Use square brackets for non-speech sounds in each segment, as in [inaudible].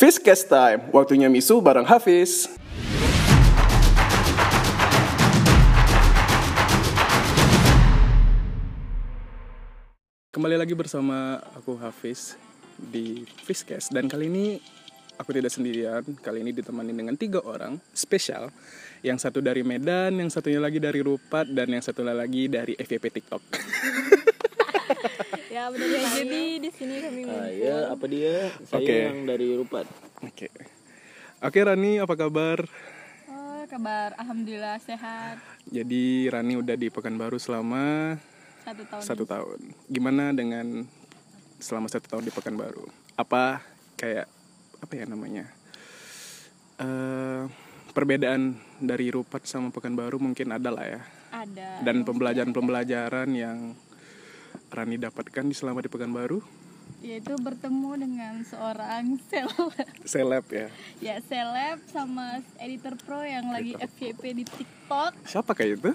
Fizcast Time, waktunya misu bareng Hafiz. Kembali lagi bersama aku Hafiz di Fizcast dan kali ini aku tidak sendirian. Kali ini ditemani dengan tiga orang spesial. Yang satu dari Medan, yang satunya lagi dari Rupat, dan yang satu lagi dari FYP TikTok. [laughs] [laughs] Ya benar ya. Jadi di sini kami Ah, ya, apa dia? Saya Oke. yang dari Rupat. Oke. Oke Rani, apa kabar? Oh, kabar alhamdulillah sehat. Jadi Rani udah di Pekanbaru selama Satu tahun. satu tahun. Gimana dengan selama satu tahun di Pekanbaru? Apa kayak apa ya namanya? eh perbedaan dari Rupat sama Pekanbaru mungkin ada lah ya. Ada. Dan pembelajaran-pembelajaran yang Rani dapatkan di selama di Pekanbaru, Yaitu bertemu dengan seorang seleb. seleb ya. ya seleb sama editor pro yang lagi FYP di TikTok. Siapa kayak itu?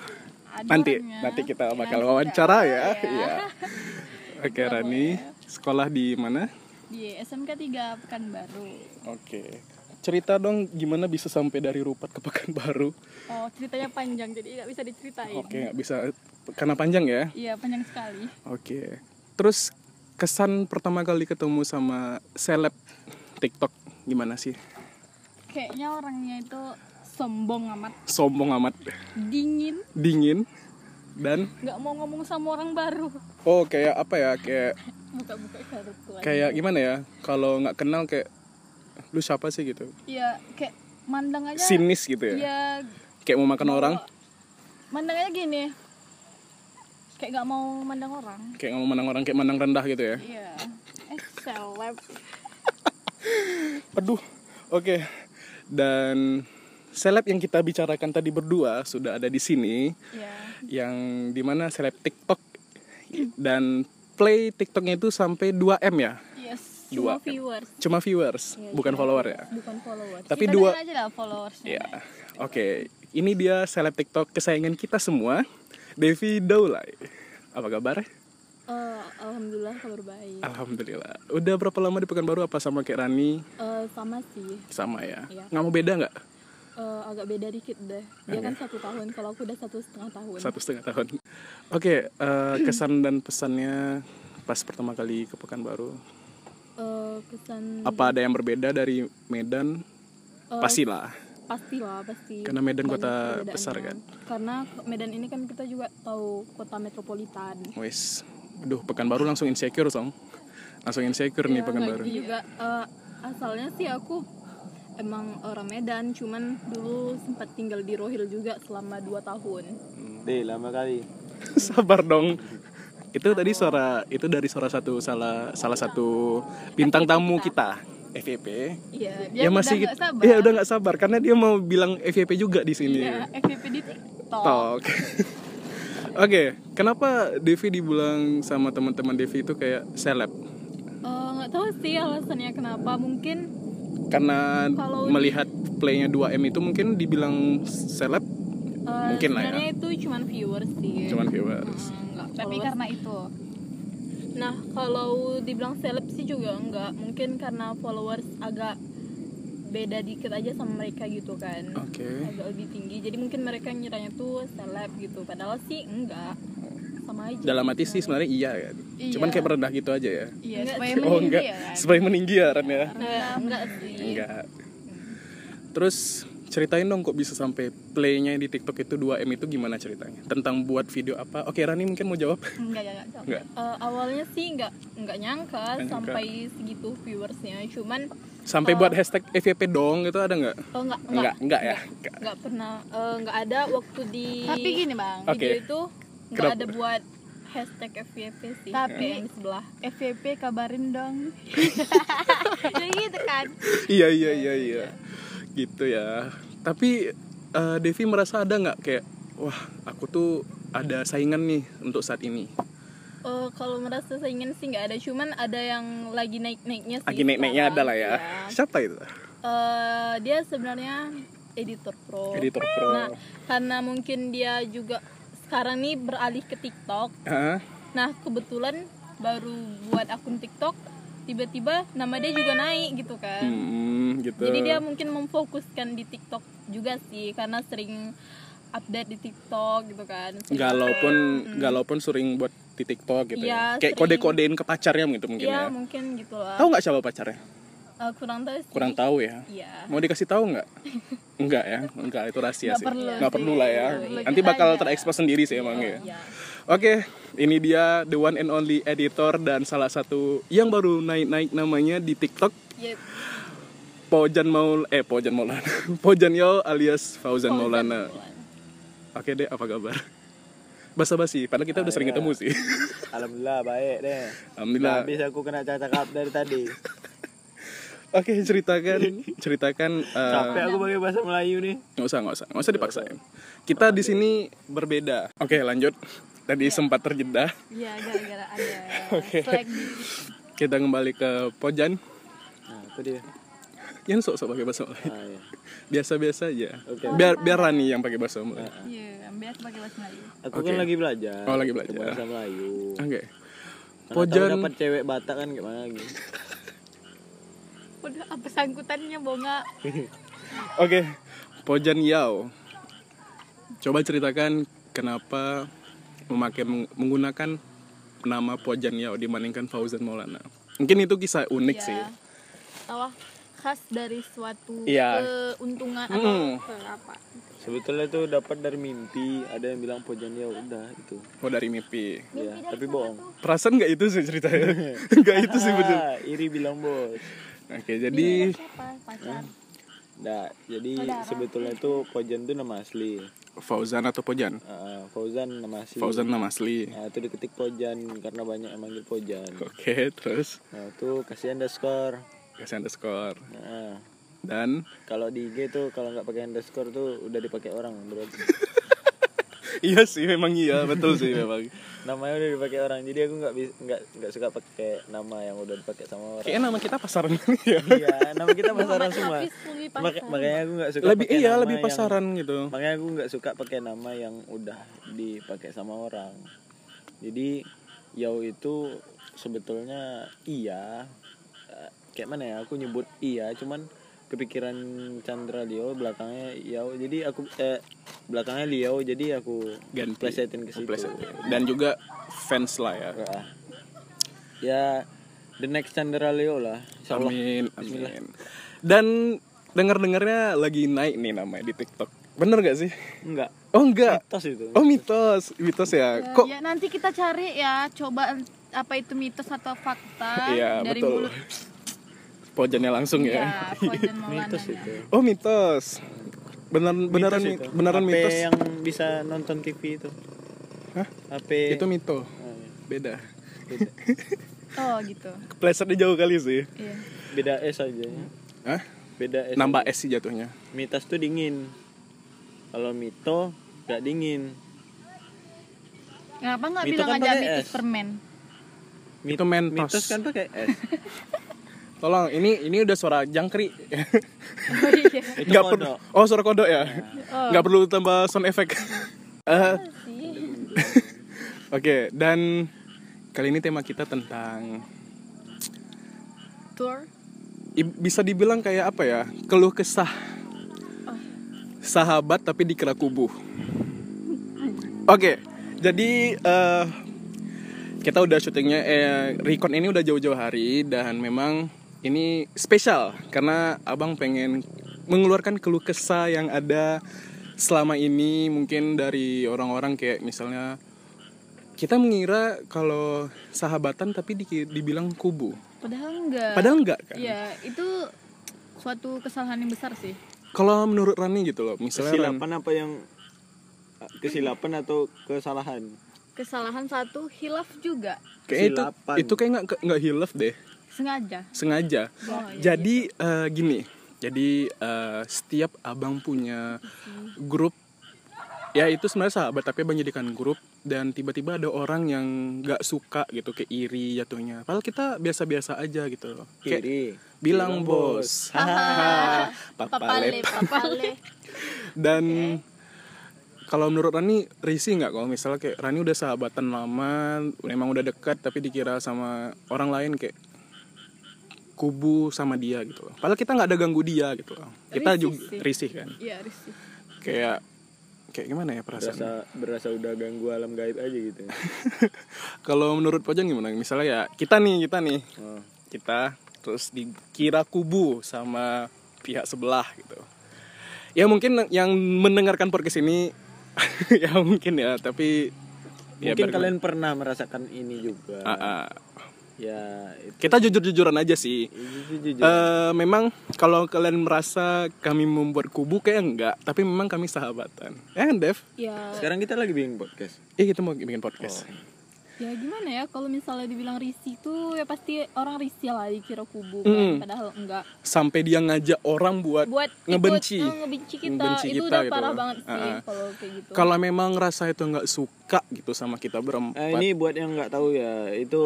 Ada Nanti orangnya. nanti kita Ya, bakal kita- wawancara ya. ya. Iya. [laughs] Oke Rani, sekolah di mana? Di SMK 3 Pekanbaru. Oke. Cerita dong gimana bisa sampai dari Rupat ke Pekanbaru. Oh, ceritanya panjang jadi nggak bisa diceritain. Oke, nggak bisa karena panjang ya. Iya, panjang sekali. Oke. Terus kesan pertama kali ketemu sama seleb TikTok gimana sih? Kayaknya orangnya itu sombong amat, Sombong amat, dingin, dingin dan nggak mau ngomong sama orang baru. oh kayak apa ya? Kayak [laughs] Buka-buka kartu kayak gimana ya? Kalau nggak kenal kayak lu siapa sih gitu? Iya, kayak mandang aja. Sinis gitu ya. Iya, Kayak mau makan orang, mandang aja gini. Kayak nggak mau mandang orang. kayak nggak mau mandang orang, kayak mandang rendah gitu ya. Iya. Eh, seleb. [laughs] Aduh, oke. Dan seleb yang kita bicarakan tadi berdua sudah ada di sini, Iya. yang di mana seleb TikTok dan play TikToknya itu sampai 2 m ya, Dua. Viewers. cuma viewers, Iya, bukan cuma follower ya. Bukan followers. Tapi Kita dua- aja lah followers. Ya, oke. Ini dia seleb TikTok kesayangan kita semua, Devi Daulay. Apa kabar? Eh, alhamdulillah kabar baik. Alhamdulillah. Udah berapa lama di Pekanbaru? Apa sama kayak Rani? Eh, sama sih. Sama ya. Iya. Nggak mau beda nggak? Eh, agak beda dikit deh. Dia kan satu tahun. Kalau aku udah satu setengah tahun. Satu setengah tahun. Oke, eh, kesan dan pesannya pas pertama kali ke Pekanbaru. Eh, kesan Apa ada yang berbeda dari Medan? Eh, Pastilah. pastilah pasti Karena Medan banyak kota besar kan? karena Medan ini kan kita juga tahu kota metropolitan Wes. Aduh, Pekanbaru langsung insecure, Song. Langsung insecure nih Ya, Pekanbaru. gitu juga Eh, asalnya sih aku emang orang Medan cuman dulu sempat tinggal di Rohil juga selama 2 tahun Deh, lama kali. [laughs] Sabar dong. Itu tadi suara itu dari suara satu salah salah satu bintang tamu kita, FYP. iya Ya masih udah nggak sabar Iya, udah nggak sabar karena dia mau bilang FYP juga di sini. Iya, FVP di TikTok Talk. [laughs] Oke, kenapa Devi dibilang sama teman-teman Devi itu kayak seleb? Eh, nggak tahu sih alasannya kenapa mungkin Karena Kalau- melihat playnya 2M itu mungkin dibilang seleb, Mungkin lah ya. sebenarnya itu cuman viewers sih cuman viewers. Hmm, nggak Tapi followers. karena itu Nah, kalau dibilang seleb sih juga enggak. Mungkin karena followers agak beda dikit aja sama mereka gitu kan. Oke. Agak lebih tinggi. Jadi mungkin mereka ngiranya tuh seleb gitu. Padahal sih enggak. Sama aja. Dalam hati sih sebenarnya iya kan. Iya. Cuman kayak merendah gitu aja ya. iya Enggak supaya. Oh meninggi enggak, ya kan supaya meninggi ya Ran ya. Nah, enggak sih. Enggak. Terus ceritain dong kok bisa sampai playnya di TikTok itu 2M itu gimana ceritanya? Tentang buat video apa? Oke, Rani mungkin mau jawab? [laughs] enggak enggak enggak Enggak. Eh, awalnya sih enggak enggak nyangka Nggak nyangka. sampai segitu viewersnya. Cuman Sampai buat hashtag FYP dong itu ada nggak? oh enggak Enggak, enggak ya. Enggak. enggak pernah eh, enggak ada waktu di tapi gini bang video itu enggak Kenapa? ada buat hashtag FYP sih Tapi- yang sebelah FVP kabarin dong jadi [laughs] gitu kan Iya, iya, iya, iya. Gitu ya. Tapi eh, Devi merasa ada nggak kayak wah, aku tuh ada saingan nih untuk saat ini. Eh, kalau merasa saingan sih nggak ada, cuman ada yang lagi naik-naiknya sih. Lagi naik-naiknya ada lah ya. Iya. Siapa itu? Eh, dia sebenarnya editor pro. Editor pro. Nah, karena mungkin dia juga sekarang nih beralih ke TikTok. Hah? Nah, kebetulan baru buat akun TikTok, tiba-tiba nama dia juga naik gitu kan. Hmm, gitu. Jadi dia mungkin memfokuskan di TikTok juga sih karena sering update di TikTok gitu kan. Sering galau pun Mm. galau pun sering buat di TikTok gitu ya. Iya, kayak kode-kodein ke pacarnya gitu mungkin Iya ya. mungkin gitulah tahu nggak siapa pacarnya? Eh, kurang tahu sih. Kurang tahu ya? Iya. Mau dikasih tahu nggak? [laughs] Enggak ya? Enggak itu rahasia Nggak sih. perlu nggak perlu lah ya. Iya, nanti bakal aja. terekspos sendiri sih emang ya. Iya. Oke, ini dia the one and only editor dan salah satu yang baru naik-naik namanya di TikTok Yep. Pojan Maul eh Pojan Maulana. [laughs] Pojan Yo alias Fauzan Fauzan Maulana. Maulana. Oke deh, apa kabar? Basa-basi, padahal kita udah sering ketemu sih. [laughs] Alhamdulillah baik deh. Alhamdulillah. Habis aku kena cakap dari tadi. [laughs] Oke, ceritakan ceritakan eh, Capek aku pakai bahasa Melayu nih. nggak usah nggak usah nggak usah dipaksain. Kita di sini berbeda. Oke, lanjut. Tadi sempat terjeda. Iya, gara-gara ada [laughs] di Kita kembali ke Pojan. Nah, itu dia. Yang sok-sok pakai bahasa Melayu. Ah, iya. Biasa-biasa aja. Oke. Biar biar Rani yang pakai bahasa Melayu. Iya, biasa pakai bahasa Melayu. Aku Oke. kan lagi belajar. Oh, lagi belajar. Bahasa Melayu. Oke. Mana Pojan- dapat cewek Batak kan gimana lagi. Udah apa sangkutannya bonga? Oke, Pojan Yao. Coba ceritakan kenapa memakai meng- menggunakan nama Pojan Yao dibandingkan Fauzan Maulana. Mungkin itu kisah unik sih. Ya. Apa khas dari suatu Iya. keuntungan Hmm. atau apa Sebetulnya itu dapat dari mimpi. Ada yang bilang Pojan ya udah itu. Oh dari mimpi. Ya, tapi bohong. Perasaan nggak itu sih ceritanya? [laughs] Nggak itu sih betul. Ah, iri bilang bos. Oke, jadi Nah, jadi sebetulnya itu Pojan itu nama asli. Fauzan atau Pojan? Ah, Fauzan nama asli. Fauzan nama asli. Nah, itu diketik Pojan karena banyak yang manggil Pojan. Oke, terus Nah, itu kasih underscore. kasih underscore. Nah, Dan kalau di IG tuh kalau nggak pakai underscore tuh udah dipakai orang berarti. Iya sih, memang iya, betul sih [laughs] memang. Namanya udah dipakai orang. Jadi aku nggak nggak nggak suka pakai nama yang udah dipakai sama orang. Kayaknya nama kita pasaran [laughs] ya. Iya, nama kita pasaran semua. Maka- makanya aku nggak suka Lebih iya, nama lebih yang- pasaran gitu. makanya aku nggak suka pakai nama yang udah dipakai sama orang jadi Yau itu sebetulnya iya Eh, kayak mana ya aku nyebut iya cuman kepikiran Chandra Leo belakangnya Yau jadi aku eh belakangnya Leo jadi aku Ganti. plesetin ke situ Plesetin. Dan juga fans lah ya. Ah. ya the next Chandra Leo lah Insya Allah. Amin, amin. Dan dengar-dengarnya lagi naik nih namanya di TikTok. Bener gak sih? enggak Oh enggak. tos itu Oh mitos, mitos ya. Kok Ya nanti kita cari ya, coba apa itu mitos atau fakta Iya, dari betul. mulut Pojannya langsung ya, ya. Mitos itu Oh mitos. Beneran beneran Mitos beneran HP mitos. yang bisa nonton TV itu Hah? HP Itu mito. Ah, iya. Beda. Beda. [laughs] Oh gitu. Keplesetnya jauh kali sih. Iya. beda S aja ya. Hah? beda S Nambah aja. S sih jatuhnya. mitos tuh dingin kalau mito gak dingin Kenapa nggak bilang kan aja mitos permen? Mit- Itu mentos. mitos kan pakai S [laughs] Tolong, ini ini udah suara jangkrik. [laughs] Oh iya. itu perlu. Oh, suara kodok ya. Nggak perlu tambah sound effect. [laughs] Eh, Oke, dan kali ini tema kita tentang Tour. i- bisa dibilang kayak apa ya? Keluh kesah. Sahabat tapi dikira kubu. Oke, jadi eh, kita udah syutingnya eh record ini udah jauh-jauh hari dan memang ini spesial karena abang pengen mengeluarkan keluh kesah yang ada selama ini mungkin dari orang-orang kayak misalnya kita mengira kalau sahabatan tapi di- dibilang kubu. Padahal enggak. padahal enggak kan? Iya, itu suatu kesalahan yang besar sih. kalau menurut Rani gitu loh misalnya kesilapan apa yang kesilapan atau kesalahan? Kesalahan satu hilaf juga. Kayak itu itu kayak nggak nggak hilaf deh sengaja. sengaja. Oh, iya, jadi eh, gini jadi eh, setiap abang punya grup ya itu sebenarnya sahabat tapi abang jadikan grup dan tiba-tiba ada orang yang nggak suka gitu kayak iri jatuhnya. Padahal kita biasa-biasa aja gitu loh. Kayak kiri bilang bos. Hahaha [laughs] papale papale [laughs] dan kalau menurut Rani risih nggak kalau misalnya kayak Rani udah sahabatan lama memang udah dekat tapi dikira sama orang lain kayak kubu sama dia gitu loh. Padahal kita nggak ada ganggu dia gitu loh. Kita Risih juga sih. risih kan. Iya risih. Kayak kayak gimana ya berasa perasaan? berasa udah ganggu alam gaib aja gitu [laughs] Kalau menurut Pojang gimana? Misalnya ya kita nih, kita nih, oh. kita terus dikira kubu sama pihak sebelah gitu. Ya mungkin yang mendengarkan podcast ini [laughs] ya mungkin ya, tapi ya mungkin bar- kalian pernah merasakan ini juga Ah, ah. Ya itu kita jujur-jujuran aja sih. itu jujur Eh, memang kalau kalian merasa kami membuat kubu kayak enggak, tapi memang kami sahabatan. Ya kan, Dev? Ya sekarang kita lagi bikin podcast Eh kita mau bikin podcast. Ya gimana ya kalau misalnya dibilang risih tuh ya pasti orang risih lah dikira kubu Mm. kan padahal enggak. Sampai dia ngajak orang buat, Buat ngebenci. ikut, eh, ngebenci kita Ngebenci itu kita udah gitu parah banget sih kalau kayak gitu. kalau memang rasa itu nggak suka gitu sama kita berempat. Eh, ini buat yang nggak tahu ya itu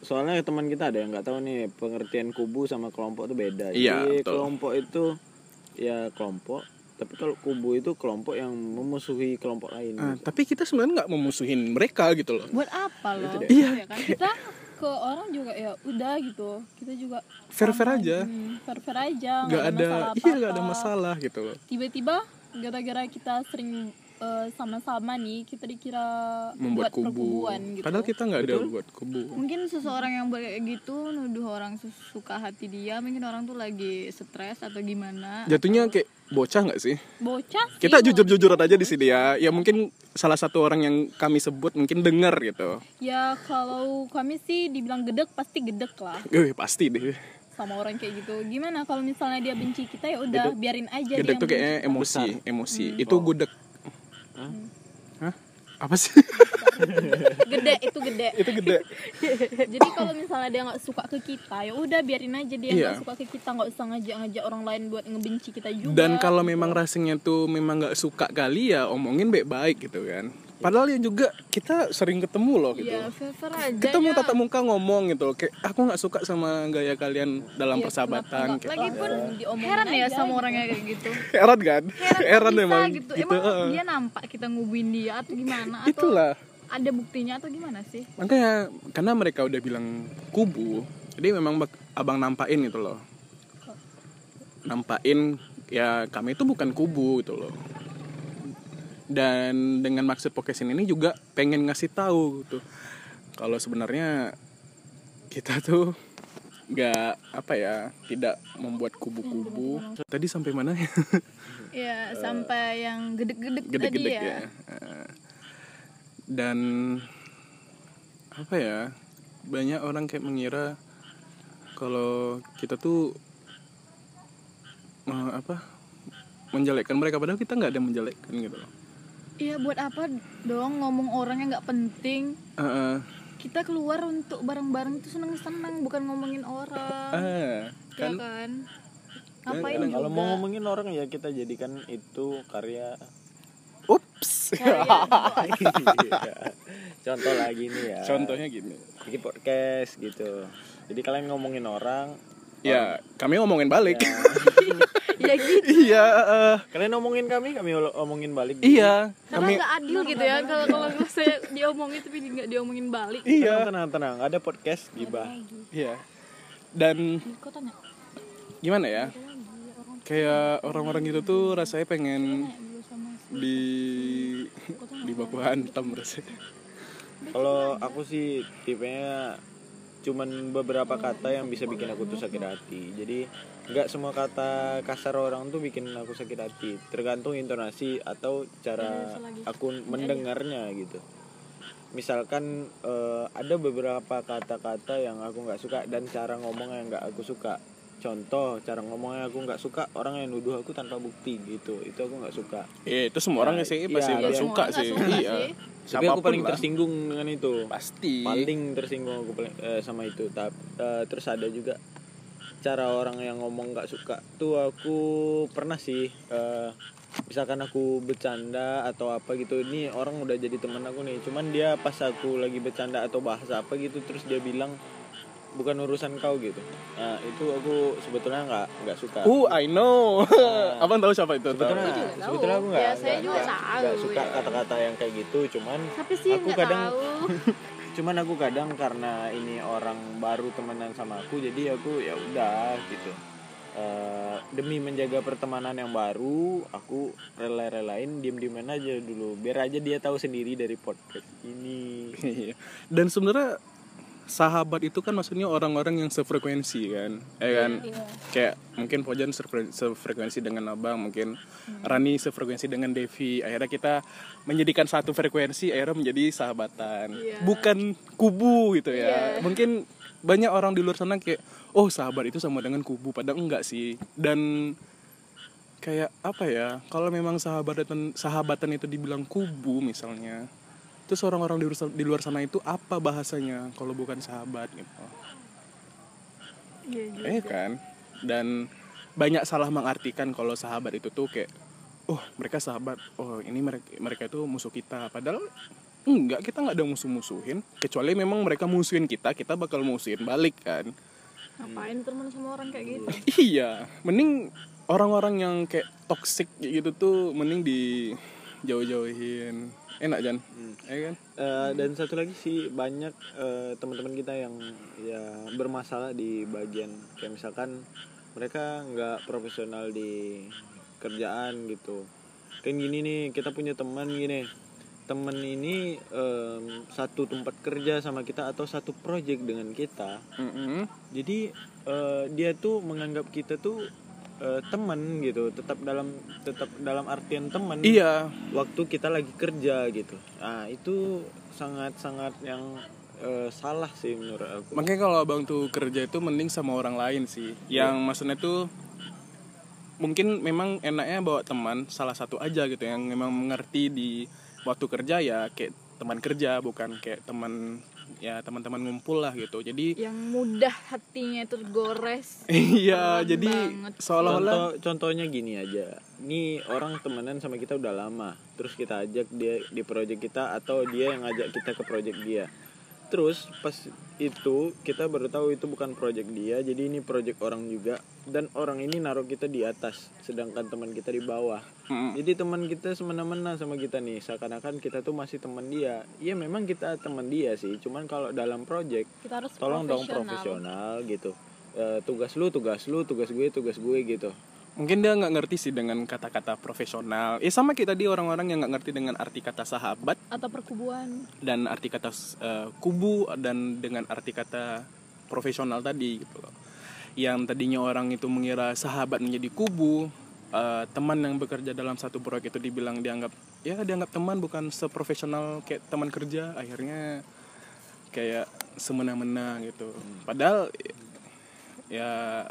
soalnya teman kita ada yang nggak tahu nih pengertian kubu sama kelompok itu beda Iya, jadi betul. kelompok itu ya kelompok tapi kalau kubu itu kelompok yang memusuhi kelompok lain Ah, tapi kita sebenarnya nggak memusuhin mereka gitu loh. buat apa loh? deh. Iya, Ya kan kita ke orang juga ya udah gitu. Kita juga Fair-fair sama, aja. hmm, fair-fair aja. Nggak ada, [laughs] iya nggak ada masalah gitu loh. Tiba-tiba gara-gara kita sering eh, sama-sama nih kita dikira Membuat buat kubu. perkubuan gitu. Padahal kita nggak ada buat kubu. Mungkin seseorang yang buat kayak gitu nuduh orang suka hati dia, mungkin orang tuh lagi stres atau gimana. Jatuhnya kayak bocah nggak sih? bocah sih Kita kalau- jujur-jujuran aja di sini ya. Ya mungkin salah satu orang yang kami sebut mungkin denger gitu. Ya kalau kami sih dibilang gedek pasti gedek lah Eh pasti deh. sama orang kayak gitu. Gimana kalau misalnya dia benci kita ya udah biarin aja Gedek dia tuh kayaknya benci emosi, Hmm. emosi. Itu gudeg. Hah? Apa sih? [laughs] Gede itu gede. itu gede. [laughs] Jadi kalau misalnya dia nggak suka ke kita ya udah biarin aja dia nggak Iya. suka ke kita nggak usah ngajak-ngajak orang lain buat ngebenci kita juga. Dan kalau memang rasanya tuh memang nggak suka kali ya omongin baik-baik gitu kan. Padahal ya juga kita sering ketemu loh gitu. ya aja. Kita mau ya. tatap muka ngomong gitu kayak aku nggak suka sama gaya kalian dalam Ya, persahabatan kayak Lagi pun diomongin heran ya aja sama gitu. orang yang kayak gitu. heran kan Heran, heran memang gitu. gitu, Emang heeh. dia nampak kita ngubuin dia atau gimana? Atau itulah ada buktinya atau gimana sih? makanya karena mereka udah bilang kubu jadi memang abang nampain gitu loh nampain ya kami itu bukan kubu gitu loh dan dengan maksud podcast ini juga pengen ngasih tahu gitu kalau sebenarnya kita tuh nggak apa ya tidak membuat kubu-kubu tadi sampai mana ya [laughs] Ya sampai yang gedek-gedek tadi gede-gede ya. ya. Dan apa ya? Banyak orang kayak mengira kalau kita tuh apa? menjelekkan mereka padahal kita nggak ada menjelekkan gitu loh. Iya buat apa dong ngomong orang yang nggak penting? Eh, eh, Kita keluar untuk bareng-bareng tuh seneng-seneng bukan ngomongin orang. eh, ya kan kan? Ngapain juga? kalau mau ngomongin orang ya kita jadikan itu karya ups. [laughs] contoh lagi nih ya Contohnya gini. bikin podcast gitu jadi kalian ngomongin orang Ya, kami ngomongin balik. ya, [laughs] ya [laughs] gitu. iya, eh, kalian ngomongin kami kami omongin balik iya. Karena Kami nggak adil gitu ya kalau kalau saya diomongin tapi nggak diomongin balik. iya. tenang tenang tenang ada podcast gibah Iya. Dan Kok tanya? gimana ya kayak orang-orang gitu tuh rasanya pengen di di baku hantam rasanya kalau aku sih tipenya cuman beberapa kata yang bisa bikin aku tuh sakit hati jadi nggak semua kata kasar orang tuh bikin aku sakit hati. Tergantung intonasi atau cara aku mendengarnya gitu. Misalkan eh, ada beberapa kata-kata yang aku nggak suka dan cara ngomong yang nggak aku suka. Contoh cara ngomongnya aku nggak suka orang yang nuduh aku tanpa bukti gitu. Itu aku nggak suka. Iya itu semua orang Ya, sih iya, pasti iya. nggak Semua suka sih. suka iya. sih. tapi aku paling lah. tersinggung dengan itu. Pasti. Paling tersinggung aku paling eh, sama itu. Tap- eh, terus ada juga cara orang yang ngomong nggak suka tuh aku pernah sih eh, misalkan aku bercanda atau apa gitu ini orang udah jadi teman aku nih cuman dia pas aku lagi bercanda atau bahasa apa gitu terus dia bilang bukan urusan kau gitu nah itu aku sebetulnya nggak nggak suka uh I know abang tahu siapa itu tahu? sebetulnya sebetulnya aku nggak Ya, saya nggak- juga tahu, nggak suka ya. kata-kata yang kayak gitu cuman Tapi sih Aku kadang- tahu. [laughs] cuman aku kadang karena ini orang baru temenan sama aku jadi aku ya udah gitu. Eh, demi menjaga pertemanan yang baru aku rela-relain diem-dieman aja dulu. Biar aja dia tahu sendiri dari podcast ini. Iya. Dan sebenarnya sahabat itu kan maksudnya orang-orang yang sefrekuensi kan, ya kan? Iya. Kayak mungkin Pojan sefre- sefrekuensi dengan Abang, mungkin Rani sefrekuensi dengan Devi. Akhirnya kita menjadikan satu frekuensi, akhirnya menjadi sahabatan. Iya. Bukan kubu gitu ya. Iya. Mungkin banyak orang di luar sana kayak, oh sahabat itu sama dengan kubu, padahal enggak sih. Dan kayak apa ya? Kalau memang sahabatan sahabatan itu dibilang kubu misalnya, terus orang-orang di, luar- di luar sana itu apa bahasanya kalau bukan sahabat gitu? Iya juga. Eh kan? Dan banyak salah mengartikan kalau sahabat itu tuh kayak oh mereka sahabat, oh ini mereka mereka itu musuh kita. Padahal enggak, kita nggak ada musuh-musuhin. Kecuali memang mereka musuhin kita, kita bakal musuhin balik kan. Ngapain temen sama orang kayak gitu? [laughs] iya, mending orang-orang yang kayak toxic gitu tuh mending di jauh-jauhin. Enak Jan, ya kan? Eh, dan satu lagi sih banyak eh, teman-teman kita yang ya bermasalah di bagian kayak misalkan mereka nggak profesional di kerjaan gitu. Kan gini nih kita punya teman gini. Temen ini em, satu tempat kerja sama kita atau satu project dengan kita. Mm-mm. jadi eh, dia tuh menganggap kita tuh eh, teman gitu tetap dalam tetap dalam artian teman Iya, waktu kita lagi kerja gitu. Nah itu sangat sangat yang eh, salah sih menurut aku. Makanya kalau abang tuh kerja itu mending sama orang lain sih. Yang maksudnya tuh mungkin memang enaknya bawa teman salah satu aja gitu. Yang memang mengerti di waktu kerja ya kayak teman kerja bukan kayak teman ya teman-teman ngumpul lah gitu. Jadi Yang mudah hatinya itu gores. [laughs] iya jadi banget. seolah-olah Contoh contohnya gini aja. Ini orang temenan sama kita udah lama. Terus kita ajak dia di project kita atau dia yang ngajak kita ke project dia. Terus pas itu kita baru tahu itu bukan project dia, jadi ini project orang juga dan orang ini naruh kita di atas sedangkan teman kita di bawah. Mm. Jadi teman kita semena-mena sama kita nih, seakan-akan kita tuh masih teman dia. Iya memang kita teman dia sih, cuman kalau dalam project Kita harus tolong dong profesional gitu. Eh, tugas lu, tugas lu, tugas gue, tugas gue gitu. mungkin dia nggak ngerti sih dengan kata-kata profesional. Ya sama kita di orang-orang yang nggak ngerti dengan arti kata sahabat atau perkubuan. dan arti kata eh, kubu dan dengan arti kata profesional tadi gitu loh. Yang tadinya orang itu mengira sahabat menjadi kubu, eh, teman yang bekerja dalam satu proyek itu dibilang dianggap ya dianggap teman bukan seprofesional kayak teman kerja, akhirnya kayak semena-mena gitu. Padahal ya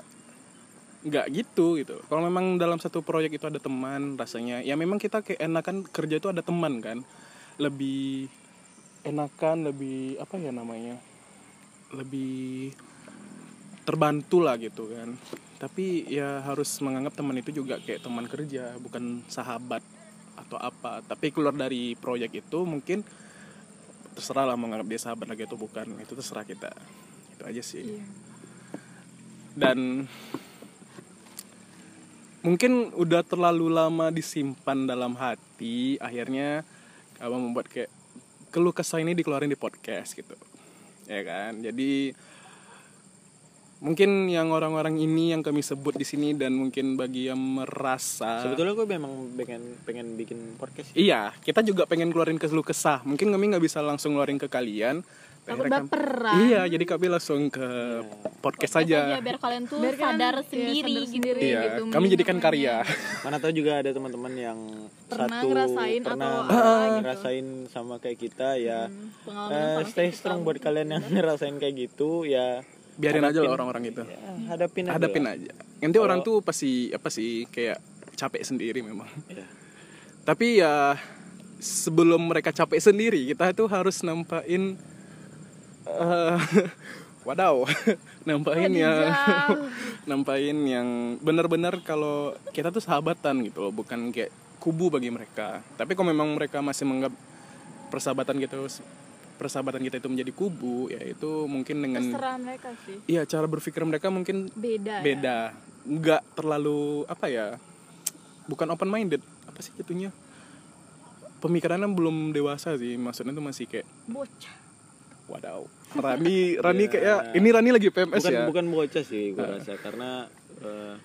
nggak gitu gitu. Kalau memang dalam satu proyek itu ada teman, rasanya ya memang kita kayak enakan kerja itu ada teman kan, lebih enakan, lebih apa ya namanya, lebih terbantu lah gitu kan. Tapi ya harus menganggap teman itu juga kayak teman kerja, bukan sahabat atau apa. Tapi keluar dari proyek itu mungkin terserah lah menganggap dia sahabat lagi atau bukan, itu terserah kita. Itu aja sih Iya. dan mungkin udah terlalu lama disimpan dalam hati akhirnya abang membuat kayak keluh kesah ini dikeluarin di podcast gitu ya kan jadi mungkin yang orang-orang ini yang kami sebut di sini dan mungkin bagi yang merasa Sebetulnya gue memang pengen pengen bikin podcast. iya kita juga pengen keluarin keluh kesah mungkin kami nggak bisa langsung keluarin ke kalian Takut kami- baperan. iya jadi kami langsung ke podcast saja biar kalian tuh Biar sadar iya, sendiri sadar gitu. sendiri. Iya, gitu, kami jadikan karya. Mana tahu juga ada teman-teman yang Pernah satu ngerasain pernah atau apa gitu. ngerasain sama kayak kita ya. Hmm, Eh, sama stay strong buat kalian yang [laughs] ngerasain kayak gitu ya. Biarin aja hadapin- lah orang-orang itu. ya, hadapin aja. Hadapin lah. aja. Nanti orang tuh pasti apa sih kayak capek sendiri memang. Ya. Tapi ya sebelum mereka capek sendiri, kita tuh harus nampain eh, [laughs] wadaw, [laughs] nampain ya [laughs] nampain yang benar-benar kalau kita tuh sahabatan gitu loh, bukan kayak kubu bagi mereka. Tapi kalau memang mereka masih menganggap persahabatan gitu persahabatan kita itu menjadi kubu, ya itu mungkin dengan Terserah mereka sih. Iya cara berpikir mereka mungkin Beda. ya. beda, nggak terlalu apa ya, bukan open minded, apa sih itunya? Pemikirannya belum dewasa sih, maksudnya tuh masih kayak Bocah. Wadaw. Rani, Rani kayak ini Rani lagi PMS bukan ya. bukan bocah sih gue rasa karena eh,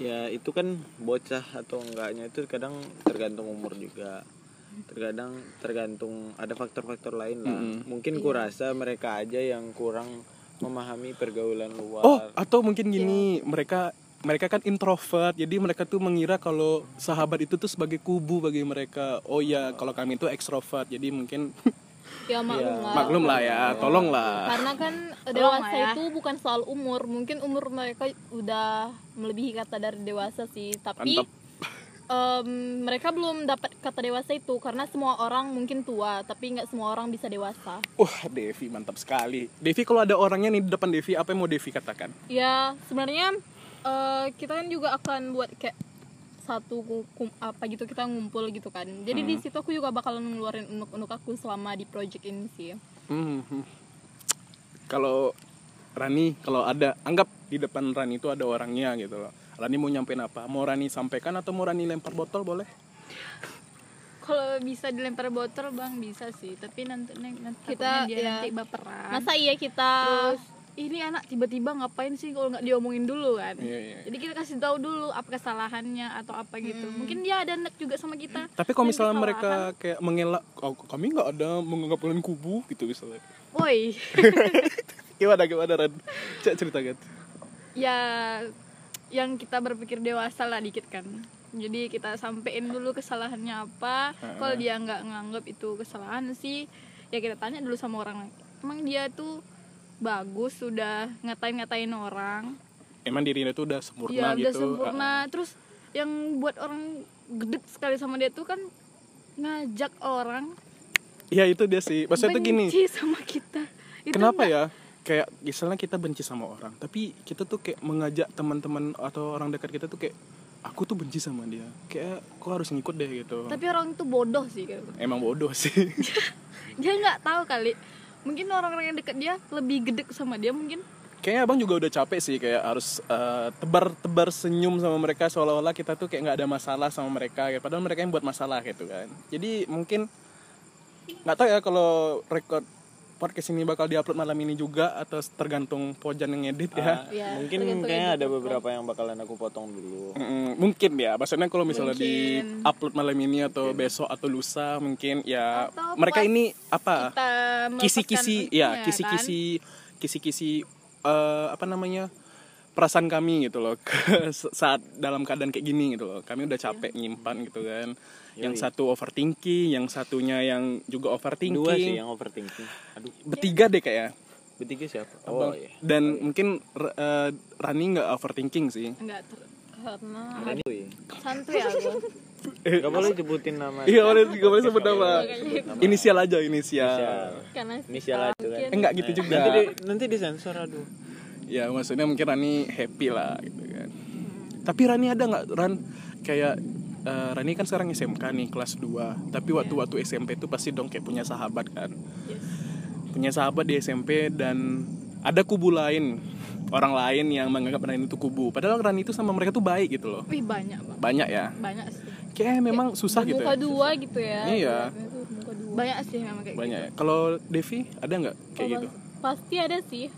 ya itu kan bocah atau enggaknya itu kadang tergantung umur juga terkadang tergantung ada faktor-faktor lain lah mungkin ku rasa mereka aja yang kurang memahami pergaulan luar Oh, atau mungkin gini, mereka mereka kan introvert, jadi mereka tuh mengira kalau sahabat itu tuh sebagai kubu bagi mereka. Oh ya, kalau kami itu ekstrovert, jadi mungkin [laughs] ya maklum lah maklum lah ya, tolong lah. karena kan [laughs] Tolong dewasa ya. itu bukan soal umur mungkin umur mereka udah melebihi kata dari dewasa sih tapi Mantap. Em, mereka belum dapat kata dewasa itu karena semua orang mungkin tua tapi nggak semua orang bisa dewasa Wah, Devi mantap sekali. Devi kalau ada orangnya nih di depan Devi, apa yang mau Devi katakan? ya sebenarnya eh, kita kan juga akan buat kayak satu ku- kum- apa gitu kita ngumpul gitu kan jadi di situ aku juga bakalan ngeluarin unuk-unuk aku selama di project ini sih Hmm, hmm. Kalau Rani, kalau ada anggap di depan Rani itu ada orangnya gitu loh. Rani mau nyampein apa? Mau Rani sampaikan atau mau Rani lempar botol boleh? kalau bisa dilempar botol bang bisa sih tapi nanti nanti Kita, dia ya. nanti baperan masa iya kita terus ini anak tiba-tiba ngapain sih kalau nggak diomongin dulu kan Iya, iya. jadi kita kasih tahu dulu apa kesalahannya atau apa gitu mungkin dia ada net juga sama kita Tapi kalau misalnya kesalahan. mereka kayak mengelak, oh, kami nggak ada menganggap kalian kubu gitu misalnya. woi [laughs] Gimana gimana Ren? Cek cerita kan. ya yang kita berpikir dewasa lah dikit kan jadi kita sampein dulu kesalahannya apa kalau dia nggak nganggap itu kesalahan sih ya kita tanya dulu sama orang emang dia tuh bagus sudah ngatain-ngatain orang Emang dirinya tuh udah ya sempurna gitu. udah sempurna terus yang buat orang gedek sekali sama dia tuh kan ngajak orang Iya itu dia sih. Maksudnya tuh gini. sama kita itu Kenapa nggak- ya? Kayak misalnya kita benci sama orang, tapi kita tuh kayak mengajak teman-teman atau orang dekat kita tuh kayak aku tuh benci sama dia. Kayak kok harus ngikut deh gitu. tapi orang itu bodoh sih kayak gitu. Emang bodoh sih. [laughs] dia nggak tahu kali mungkin orang-orang yang deket dia lebih gedek sama dia mungkin Kayaknya abang juga udah capek sih kayak harus eh, tebar-tebar senyum sama mereka seolah-olah kita tuh kayak nggak ada masalah sama mereka. Kayak, padahal mereka yang buat masalah gitu kan. Jadi mungkin nggak tahu ya kalau record podcast ini bakal diupload malam ini juga atau tergantung Pojan yang edit ya. Ya, mungkin tergantung kayaknya ada beberapa yang bakalan aku potong dulu. Mm, mungkin ya, maksudnya kalau misalnya di Mungkin. upload malam ini atau besok atau lusa mungkin ya Atau mereka ini apa? kisi-kisi ya kisi-kisi kisi-kisi eh, apa namanya perasaan kami gitu loh ke [laughs] saat dalam keadaan kayak gini gitu loh. Kami udah capek nyimpan gitu kan. Yang satu overthinking yang satunya yang juga overthinking. Dua sih yang overthinking. Aduh. Bertiga deh kayak. Bertiga siapa? Abang. oh iya. Dan mungkin R- eh, Rani nggak overthinking sih. Enggak karena Rani wih. santuy aku [laughs] Gak boleh sebutin nama. Iya boleh nggak boleh sebut nama. Inisial aja inisial. Inisial. karena Inisial aja kan. mungkin Eh, enggak gitu juga. Nanti di, nanti disensor aduh ya maksudnya mungkin Rani happy lah gitu kan. Tapi Rani ada nggak Ran? Kayak eh, Rani kan sekarang SMK nih kelas 2 tapi waktu waktu SMP tuh pasti dong kayak punya sahabat kan. Punya sahabat di SMP dan ada kubu lain orang lain yang menganggap Rani itu kubu. Padahal Rani itu sama mereka tuh baik gitu loh. Wih banyak bang. Banyak ya? Banyak sih. Kayak memang susah gitu muka ya dua gitu ya. Iya. muka banyak sih memang kayak banyak ya. Kalau Devi ada nggak kayak Oh, gitu? Pasti ada sih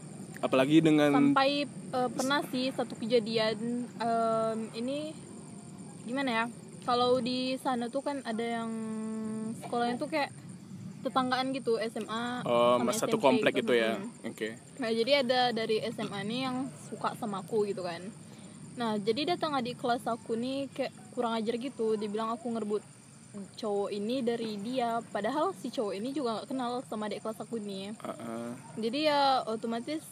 apalagi dengan sampai eh, pernah sih satu kejadian em, ini gimana ya kalau di sana tuh kan ada yang sekolahnya tuh kayak tetanggaan gitu SMA oh, sama satu SMP komplek gitu. gitu ya oke Nah, jadi ada dari SMA nih yang suka sama aku gitu kan. Nah, jadi datang adik kelas aku nih kayak kurang ajar gitu. Dia bilang aku ngerebut cowok ini dari dia. Padahal si cowok ini juga nggak kenal sama adik kelas aku nih. Heeh. Jadi ya otomatis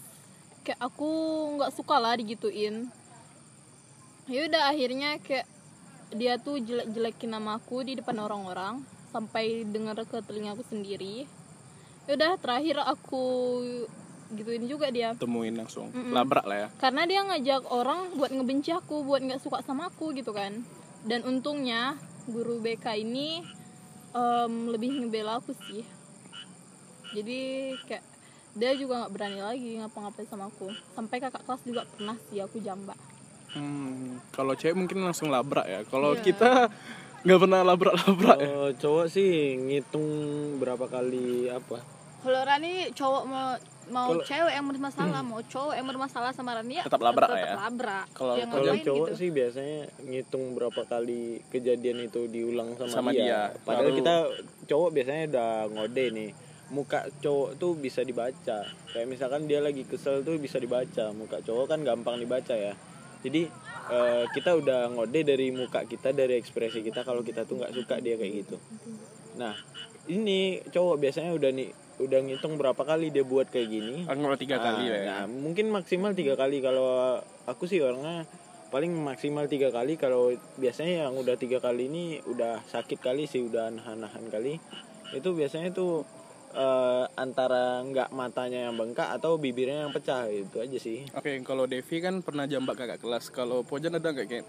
kayak aku nggak suka lah digituin. Ya udah akhirnya kayak dia tuh jelek-jelekin nama aku di depan orang-orang sampai dengar ke telinga aku sendiri. Ya udah terakhir aku gituin juga dia temuin langsung Mm-mm. labrak lah ya karena dia ngajak orang buat ngebenci aku buat nggak suka sama aku gitu kan dan untungnya guru BK ini em, lebih ngebela aku sih jadi kayak dia juga nggak berani lagi ngapa-ngapain sama aku sampai kakak kelas juga pernah sih aku jambak hmm, kalau cewek mungkin langsung labrak ya kalau Iya. kita [laughs] nggak pernah labrak labrak ya Kalau cowok sih ngitung berapa kali apa kalau Rani cowok mau mau Kalau- cewek yang bermasalah mau cowok yang bermasalah sama Rani ya Tetap labrak tetap ya? labrak Kalau- Kalau cowok gitu. sih biasanya ngitung berapa kali kejadian itu diulang sama, Sama dia. dia. Padahal Baru- kita cowok biasanya udah ngode nih. Muka cowok tuh bisa dibaca. Kayak misalkan dia lagi kesel tuh bisa dibaca. Muka cowok kan gampang dibaca ya. Jadi eh, kita udah ngode dari muka kita, dari ekspresi kita kalau kita tuh nggak suka dia kayak gitu. Nah, ini cowok biasanya udah nih udah ngitung berapa kali dia buat kayak gini. Aku ngomong tiga kali Ah, lah ya. nah, mungkin maksimal tiga kali kalau aku sih orangnya paling maksimal tiga kali kalau biasanya yang udah tiga kali ini udah sakit kali sih udah nahan-nahan kali itu biasanya tuh eh, antara nggak matanya yang bengkak atau bibirnya yang pecah itu aja sih. Oke, kalau Devi kan pernah jambak kakak kelas. Kalau Pojan ada nggak kayak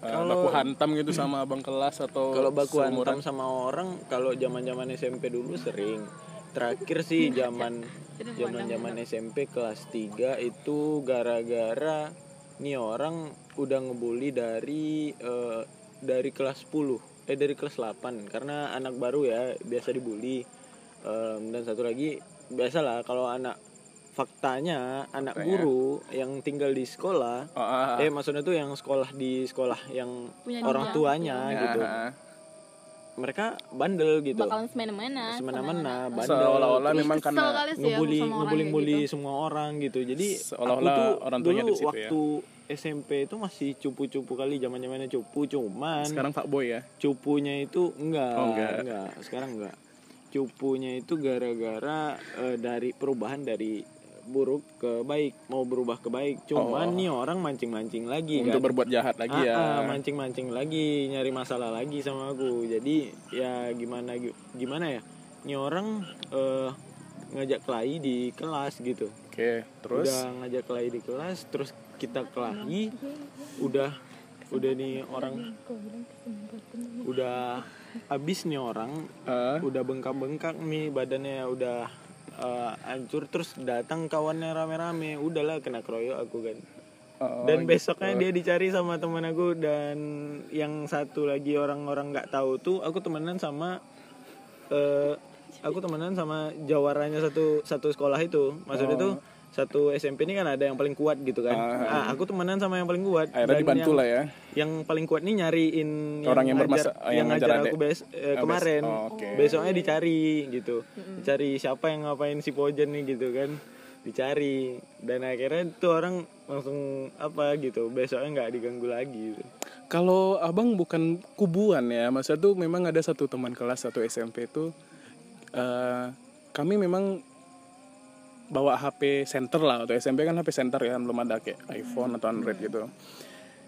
eh, Kalau- baku hantam gitu sama abang kelas atau kalau baku seumuran? hantam sama orang kalau zaman zaman SMP dulu sering. Terakhir sih zaman zaman zaman SMP kelas 3 itu gara-gara nih orang udah ngebully dari eh, dari kelas 10 eh dari kelas 8 karena anak baru ya biasa dibully Em, dan satu lagi biasalah kalau anak faktanya anak Faktanya. guru yang tinggal di sekolah Oh, ah, eh maksudnya tuh yang sekolah di sekolah yang Punya orang dia. tuanya Ya, gitu ah, mereka bandel gitu bakalan semena-mena semena-mena bandel Seolah-olah memang karena ya ngebully orang ngebully gitu. semua orang gitu jadi Seolah-olah aku tuh orang tuanya dulu di situ ya. waktu SMP itu masih cupu-cupu kali zaman zamannya cupu cuman sekarang Pak Boy ya. cupunya itu enggak Oh, enggak. sekarang enggak cupunya itu gara-gara eh, dari perubahan dari buruk ke baik mau berubah ke baik. Cuman Oh. nih orang mancing-mancing lagi Untuk kan. berbuat jahat lagi Ah, ya. ah, mancing-mancing lagi nyari masalah lagi sama aku. Jadi ya gimana gimana ya? Ini orang eh, ngajak kelahi di kelas gitu. Oke, terus? Udah ngajak kelahi di kelas terus kita kelahi udah udah nih orang udah habis nih orang eh, udah bengkak-bengkak nih badannya udah eh, hancur terus datang kawannya rame-rame. Udahlah kena keroyok aku kan. Oh, dan gitu. besoknya dia dicari sama teman aku dan yang satu lagi orang-orang nggak tahu tuh aku temenan sama eh aku temenan sama jawarannya satu satu sekolah itu. Maksudnya tuh satu SMP ini kan ada yang paling kuat gitu kan Ah. Ah, aku temenan sama yang paling kuat akhirnya dibantu yang, lah ya. yang paling kuat nih nyariin Orang yang ngajar- bermasa- yang yang ngajar ngajar adek. aku bes, eh, Ah, kemarin oh, oke. besoknya dicari gitu dicari siapa yang ngapain si Pojen nih gitu kan dicari dan akhirnya tuh orang langsung apa gitu besoknya nggak diganggu lagi gitu. Kalau abang bukan kubuan ya, maksudnya tuh memang ada satu teman kelas satu SMP tuh eh, kami memang bawa HP center lah. Atau SMP kan HP center ya belum ada kayak iPhone atau Android gitu.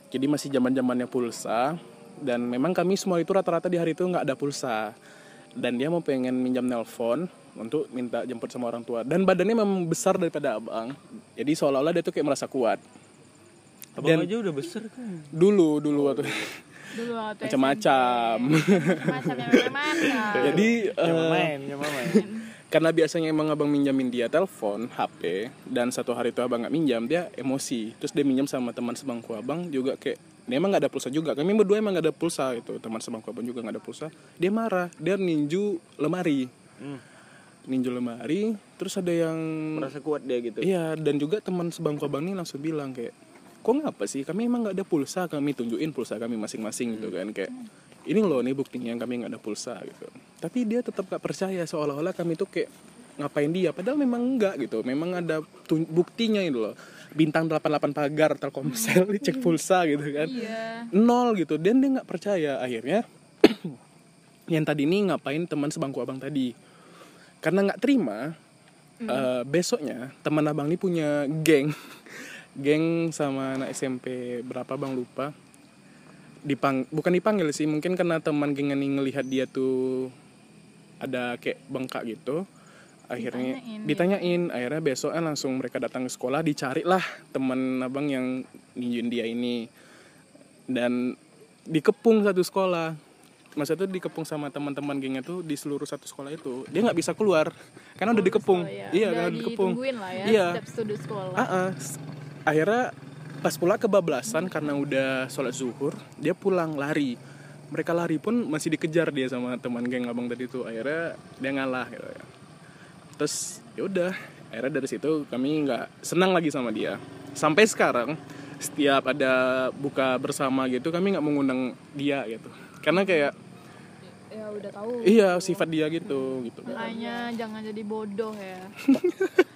Jadi masih zaman zamannya pulsa. Dan memang kami semua itu rata-rata di hari itu nggak ada pulsa. Dan dia mau pengen minjam nelpon untuk minta jemput sama orang tua. Dan badannya memang besar daripada abang. Jadi seolah-olah dia tuh kayak merasa kuat. Abang Dan- aja udah besar kan? dulu dulu waktu dulu waktu macam-macam. Macam yang [laughs] macam. Jadi eh, nyaman main main karena biasanya emang abang minjamin dia telepon HP dan satu hari itu abang nggak minjam dia emosi. Terus dia minjam sama teman sebangku abang juga kayak dia emang nggak ada pulsa juga. Kami berdua emang nggak ada pulsa itu teman sebangku abang juga nggak ada pulsa. Dia marah dia ninju lemari. Hmm, ninju lemari terus ada yang merasa kuat dia gitu? Iya dan juga teman sebangku abang ini langsung bilang kayak kok ngapa sih? Kami emang nggak ada pulsa kami tunjukin pulsa kami masing-masing gitu kan kayak ini loh nih buktinya kami nggak ada pulsa gitu. Tapi dia tetap gak percaya seolah-olah kami tuh kayak ngapain dia padahal memang enggak gitu. Memang ada buktinya itu loh. Bintang 88 pagar telkomsel [laughs] dicek pulsa gitu kan. Iya. Nol gitu. Dan dia nggak percaya. Akhirnya [clears throat] yang tadi ini ngapain teman sebangku abang tadi? Karena nggak terima eh, besoknya teman abang ini punya geng. [laughs] Geng sama anak SMP berapa bang? Lupa dipang bukan dipanggil sih mungkin karena teman geng ini ngelihat dia tuh ada kayak bengkak gitu akhirnya Ditanyain, ditanyain akhirnya besoknya langsung mereka datang ke sekolah dicari lah teman abang yang ninjuin dia ini. Dan dikepung satu sekolah. Maksudnya tuh dikepung sama teman-teman gengnya tuh di seluruh satu sekolah itu. Dia nggak bisa keluar karena udah dikepung. Oh, ya. iya Udah karena dikepung. lah ya Iya. setiap sekolah. Ah, ah. S- akhirnya pas pula kebablasan karena udah sholat zuhur dia pulang lari. Mereka lari pun masih dikejar dia sama teman geng abang tadi tuh. Akhirnya dia ngalah gitu ya. Terus ya udah akhirnya dari situ kami nggak senang lagi sama dia. Sampai sekarang setiap ada buka bersama gitu kami nggak mengundang dia gitu. Karena kayak ya udah tahu. Iya sifat dia gitu gitu makanya jangan jadi bodoh ya [laughs]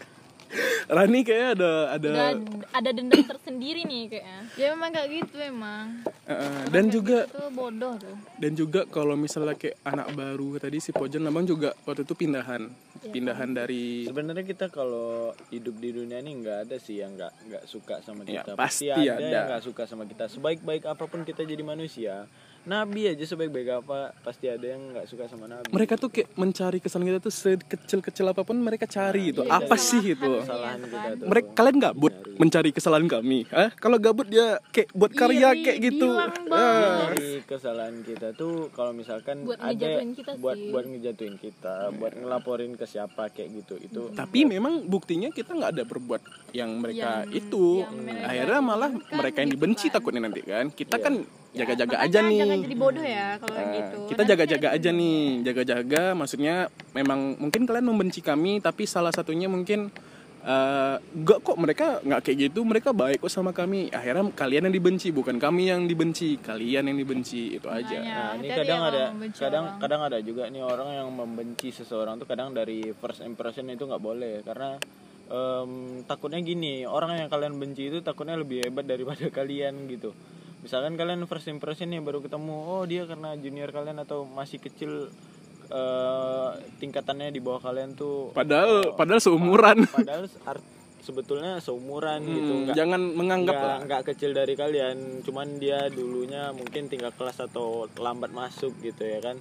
[laughs] Rani kayak ada ada udah ada dendam tersendiri nih kayaknya. Ya memang kayak gitu emang. Eh, dan juga itu bodoh tuh. dan juga kalau misalnya kayak anak baru tadi si Pojan abang juga waktu itu pindahan. Pindahan dari sebenarnya kita kalau hidup di dunia ini nggak ada sih yang nggak nggak suka sama Ya, kita. pasti ada, ada. yang nggak suka sama kita. Sebaik-baik apa pun kita jadi manusia nabi aja sebaik-baik apa pasti ada yang nggak suka sama nabi. Mereka tuh kayak mencari kesalahan kita tuh sekecil-kecil apa pun mereka cari itu iya, apa iya. sih itu? Kesalahan kita tuh. Mereka kalian gabut mencari kesalahan kami? Hah? kalau gabut dia kayak buat karya Iri, kayak gitu. Jadi kesalahan kita tuh kalau misalkan Buat ada ngejatuhin kita buat sih. buat ngejatuhin kita, buat ngelaporin ke siapa kayak gitu. Itu tapi memang buktinya kita nggak ada berbuat yang mereka itu. akhirnya malah mereka yang dibenci takutnya nanti kan. Kita kan jaga-jaga Makanya aja nih. jangan jadi bodoh ya kalau Nah, gitu. kita jaga-jaga aja nih jaga-jaga. Maksudnya memang mungkin kalian membenci kami tapi salah satunya mungkin eh, enggak kok mereka nggak kayak gitu. Mereka baik kok sama kami. Akhirnya kalian yang dibenci bukan kami yang dibenci. Kalian yang dibenci itu aja. Makanya, Nah, ini kadang ya ada kadang orang. kadang ada juga nih orang yang membenci seseorang tuh kadang dari first impression itu nggak boleh. Karena em, takutnya gini, orang yang kalian benci itu takutnya lebih hebat daripada [laughs] kalian gitu. Misalkan kalian first impression nih baru ketemu, oh dia karena junior kalian atau masih kecil eh, tingkatannya di bawah kalian tuh padahal padahal seumuran. padahal art- sebetulnya seumuran gitu Hmm, nggak jangan menganggap nggak kecil dari kalian cuman dia dulunya mungkin tinggal kelas atau lambat masuk gitu ya kan.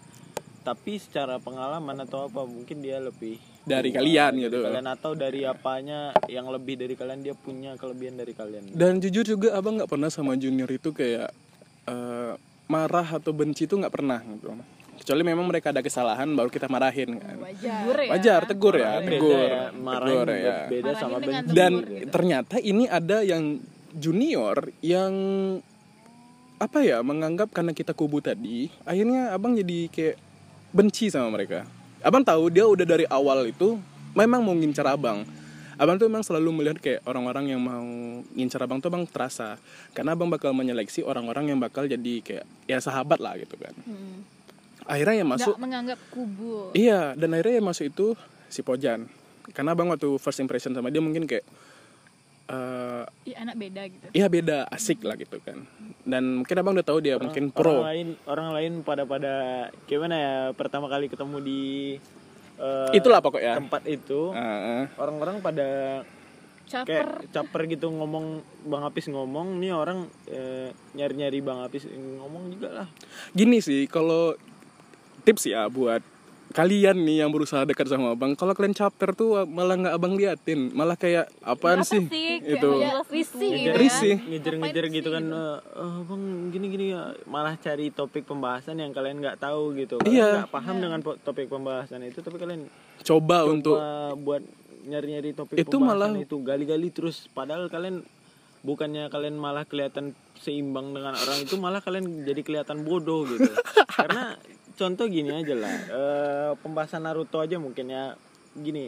Tapi secara pengalaman atau apa mungkin dia lebih Dari kalian dari gitu. kalian atau dari apanya yang lebih dari kalian dia punya kelebihan dari kalian? Dan jujur juga abang nggak pernah sama junior itu kayak eh, marah atau benci itu nggak pernah gitu. Kecuali memang mereka ada kesalahan baru kita marahin kan. Wajar. Ya. Wajar tegur ya Beda tegur. ya, marahin tegur ya. beda sama Marahin benci. Dan gitu. ternyata ini ada yang junior yang apa ya menganggap karena kita kubu tadi akhirnya abang jadi kayak benci sama mereka abang tahu dia udah dari awal itu memang mau ngincar abang abang tuh memang selalu melihat kayak orang-orang yang mau ngincar abang tuh abang terasa karena abang bakal menyeleksi orang-orang yang bakal jadi kayak ya sahabat lah gitu kan Hmm. akhirnya yang masuk nggak menganggap kubu Iya, dan akhirnya yang masuk itu si Pojan. Karena abang waktu first impression sama dia mungkin kayak eh Ih, anak beda gitu iya beda, asik lah gitu kan. Dan mungkin abang udah tahu dia mungkin orang pro. lain orang lain pada pada gimana ya pertama kali ketemu di eh, Itulah pokoknya. tempat itu Heeh. orang-orang pada caper kayak caper gitu ngomong bang Apis ngomong nih orang eh, nyari-nyari bang Apis ngomong juga lah gini sih, kalau tips ya buat kalian nih yang berusaha dekat sama abang, kalau kalian caper tuh malah nggak abang liatin, malah kayak apaan Apa sih? sih? Itu. risih gitu Ngejar- ya. Risih. ngejar-ngejar gitu kan eh, "Eh, bang gini-gini ya malah cari topik pembahasan yang kalian nggak tahu gitu kalian Iya. nggak paham dengan po- topik pembahasan itu tapi kalian Coba untuk coba buat nyari-nyari topik Itu pembahasan malah- itu gali-gali terus padahal kalian bukannya kalian malah kelihatan seimbang dengan orang itu malah kalian jadi kelihatan bodoh gitu [laughs] karena contoh gini aja lah eh, pembahasan Naruto aja mungkin ya gini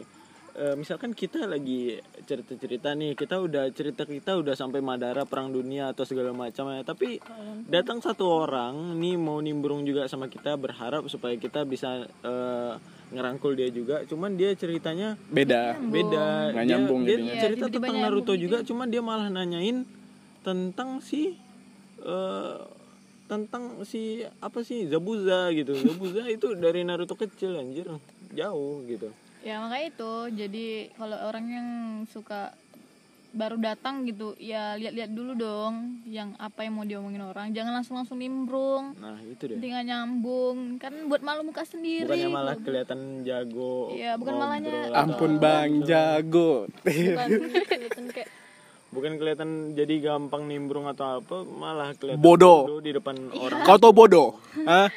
eh, misalkan kita lagi cerita-cerita nih kita udah cerita kita udah sampai Madara perang dunia atau segala macam ya tapi datang satu orang nih mau nimbrung juga sama kita berharap supaya kita bisa eh, ngerangkul dia juga cuman dia ceritanya beda. beda Nggak dia, nyambung dia jadinya. cerita tentang nyambung Naruto gitu. juga cuman dia malah nanyain tentang si eh, tentang si apa sih Zabuza gitu. Zabuza itu dari Naruto kecil anjir. Jauh gitu. Ya makanya itu. Jadi kalau orang yang suka baru datang gitu ya lihat-lihat dulu dong yang apa yang mau diomongin orang. Jangan langsung langsung nimbrung. Nah itu deh tinggal nyambung. Kan buat malu muka sendiri. Bukannya malah kelihatan jago Iya, bukan malahnya- Ampun bang, jago. Bukan. [laughs] Kelihatan kayak bukan kelihatan jadi gampang nimbrung atau apa malah kelihatan Bodoh. di depan orang Kau tau bodoh? Hah?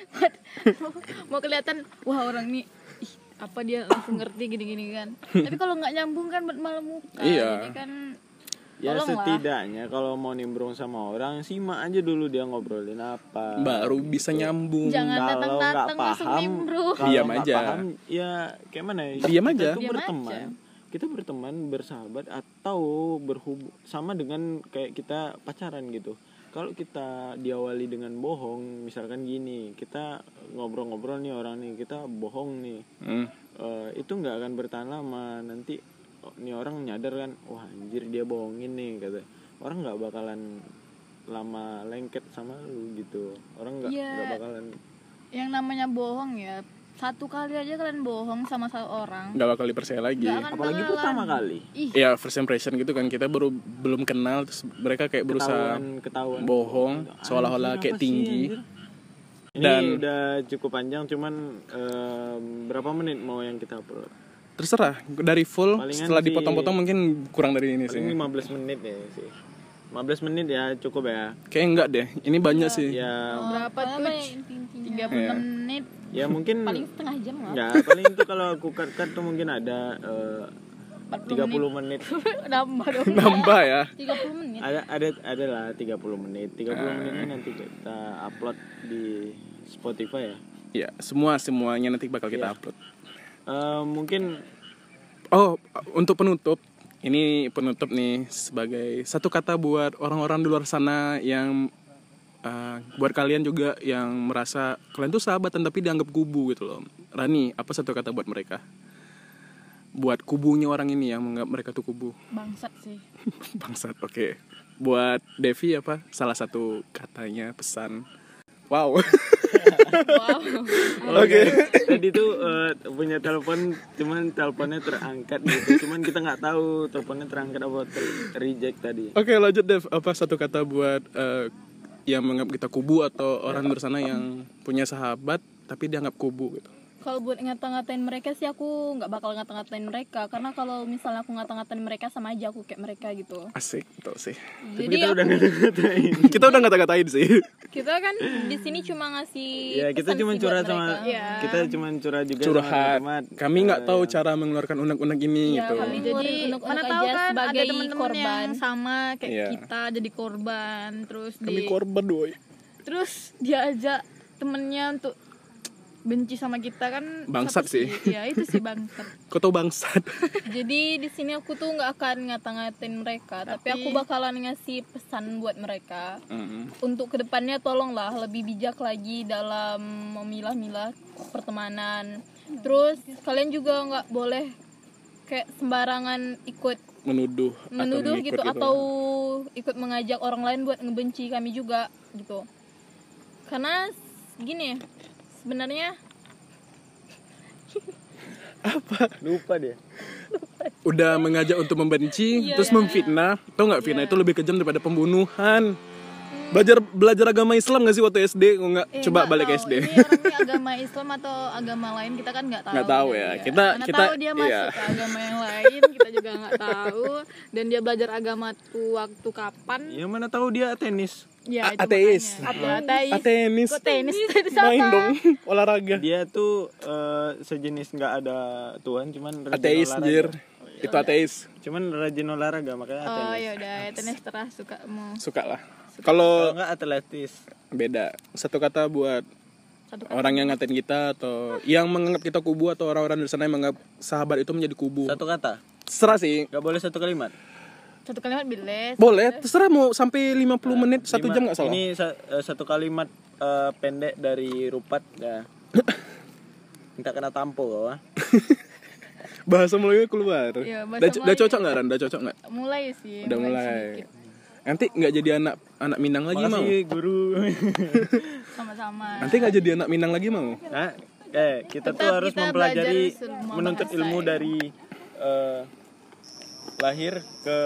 [laughs] mau kelihatan wah orang ini ih, apa dia langsung ngerti gini-gini kan tapi kalau nggak nyambung kan buat malu muka Iya. jadi kan ya setidaknya kalau mau nimbrung sama orang simak aja dulu dia ngobrolin apa baru bisa nyambung Jangan kalau nggak datang-datang langsung paham nimbrung. Diam aja. paham, ya kayak mana ya Diam aja. tuh Diam berteman aja. Kita berteman bersahabat atau berhubung sama dengan kayak kita pacaran gitu. Kalau kita diawali dengan bohong misalkan gini kita ngobrol-ngobrol nih orang nih kita bohong nih. Hmm. eh, itu nggak akan bertahan lama. Nanti oh, nih orang nyadar kan wah anjir dia bohongin nih kata. Orang nggak bakalan lama lengket sama lu gitu. Orang nggak Iya. nggak bakalan yang namanya bohong ya satu kali aja kalian bohong sama seorang nggak bakal dipercaya lagi. apalagi bakalan. pertama kali. Ih. Ya first impression gitu kan. Kita baru belum kenal terus mereka kayak berusaha ketahuan. ketahuan bohong seolah-olah kayak sih, tinggi. ini Dan- udah cukup panjang cuman em, berapa menit mau yang kita upload? Terserah dari full Palingan setelah sih- dipotong-potong mungkin kurang dari ini sih. 15 menit ya sih 15 menit ya cukup ya. Kayak enggak deh ini banyak sih. Ya. Berapa Apa tuh yang inti-intinya? 36 menit. Ya mungkin paling setengah jam lah Enggak, paling itu kalau aku cut cut tuh mungkin ada eh, 30 menit. [laughs] nambah dong. Nambah ya? 30 menit. Ada ada ada lah 30 menit. 30 menit ini nanti kita upload di Spotify ya. ya semua semuanya nanti bakal kita Iya. upload. Eh, mungkin oh untuk penutup ini penutup nih sebagai satu kata buat orang-orang di luar sana yang uh, buat kalian juga yang merasa kalian tuh sahabatan tapi dianggap kubu gitu loh. Rani apa satu kata buat mereka? Buat kubunya orang ini yang menganggap mereka tuh kubu. Bangsat sih. [laughs] Bangsat oke. Buat Devi apa salah satu katanya pesan wow. [laughs] Wow. Oke. [laughs] Tadi tuh eh, punya telepon cuman teleponnya terangkat gitu. Cuman kita nggak tahu teleponnya terangkat apa ter- reject tadi. Oke lanjut Dev. Apa satu kata buat eh, yang menganggap kita kubu atau orang di luar sana yang punya sahabat tapi dianggap kubu gitu kalau buat ngata-ngatain mereka sih aku nggak bakal ngata-ngatain mereka karena kalau misalnya aku ngata-ngatain mereka sama aja aku kayak mereka gitu asik tuh sih Tapi jadi kita aku- udah ngata-ngatain. [laughs] kita udah ngata-ngatain sih kita kan di sini cuma ngasih Ya kita cuma curhat sama. Iya. kita cuma curhat juga sama curhat kami nggak Eh, tahu yang- cara mengeluarkan unek-unek ini Iya, gitu kami jadi unek-unek mana aja tahu kan ada teman-teman korban. yang sama kayak Iya. kita jadi korban terus kami di korban doi terus dia ajak temennya untuk benci sama kita kan Bangsat sih. ya itu sih bangsat. [laughs] Kau tau bangsat. [laughs] Jadi di sini aku tuh nggak akan ngata-ngatain mereka tapi, Tapi- aku bakalan ngasih pesan buat mereka. Mm. untuk ke depannya tolonglah lebih bijak lagi dalam memilah-milah pertemanan. Terus kalian juga nggak boleh kayak sembarangan ikut menuduh menuduh atau gitu ngikut atau ikut mengajak orang lain buat ngebenci kami juga gitu. Karena gini sebenarnya lupa dia. udah mengajak untuk membenci terus memfitnah tau nggak fitnah itu lebih kejam daripada pembunuhan belajar belajar agama Islam gak sih waktu SD nggak Eh, coba nggak balik tahu. SD ini orangnya agama Islam atau agama lain kita kan nggak tahu Nggak tahu ya. Kita- Mana kita- tahu dia masuk iya. ke agama yang lain kita juga nggak tahu dan dia belajar agama tuh waktu kapan Yang mana tahu dia tenis. Ya A- itu ateis. makanya. ateis Atenis kok tenis. [laughs] Main dong. Olahraga. Dia tuh eh, sejenis nggak ada Tuhan cuman rajin ateis olahraga. jir itu ateis. Cuman rajin olahraga makanya oh ateis. ya udah tenis terah suka mau suka lah. Kalau nggak atletis. beda. Satu kata buat satu orang yang ngatain kita atau yang menganggap kita kubu atau orang-orang di sana yang menganggap sahabat itu menjadi kubu. Satu kata. terserah sih. Nggak boleh satu kalimat. Satu kalimat biles boleh terserah mau sampai 50 menit satu Lima- jam nggak salah Ini sa- eh, satu kalimat eh, pendek dari Rupat ya. [laughs] Minta kena tampo kau [laughs] ah. bahasa Melayu keluar Iya, udah, cocok nggak Ran? udah cocok nggak mulai sih udah mulai sedikit. nanti nggak jadi anak anak Minang lagi mau Makasih guru. [laughs] sama-sama nanti nggak jadi anak Minang lagi mau Nah, eh kita tuh Tetap harus kita mempelajari menuntut ilmu ya. dari eh, lahir ke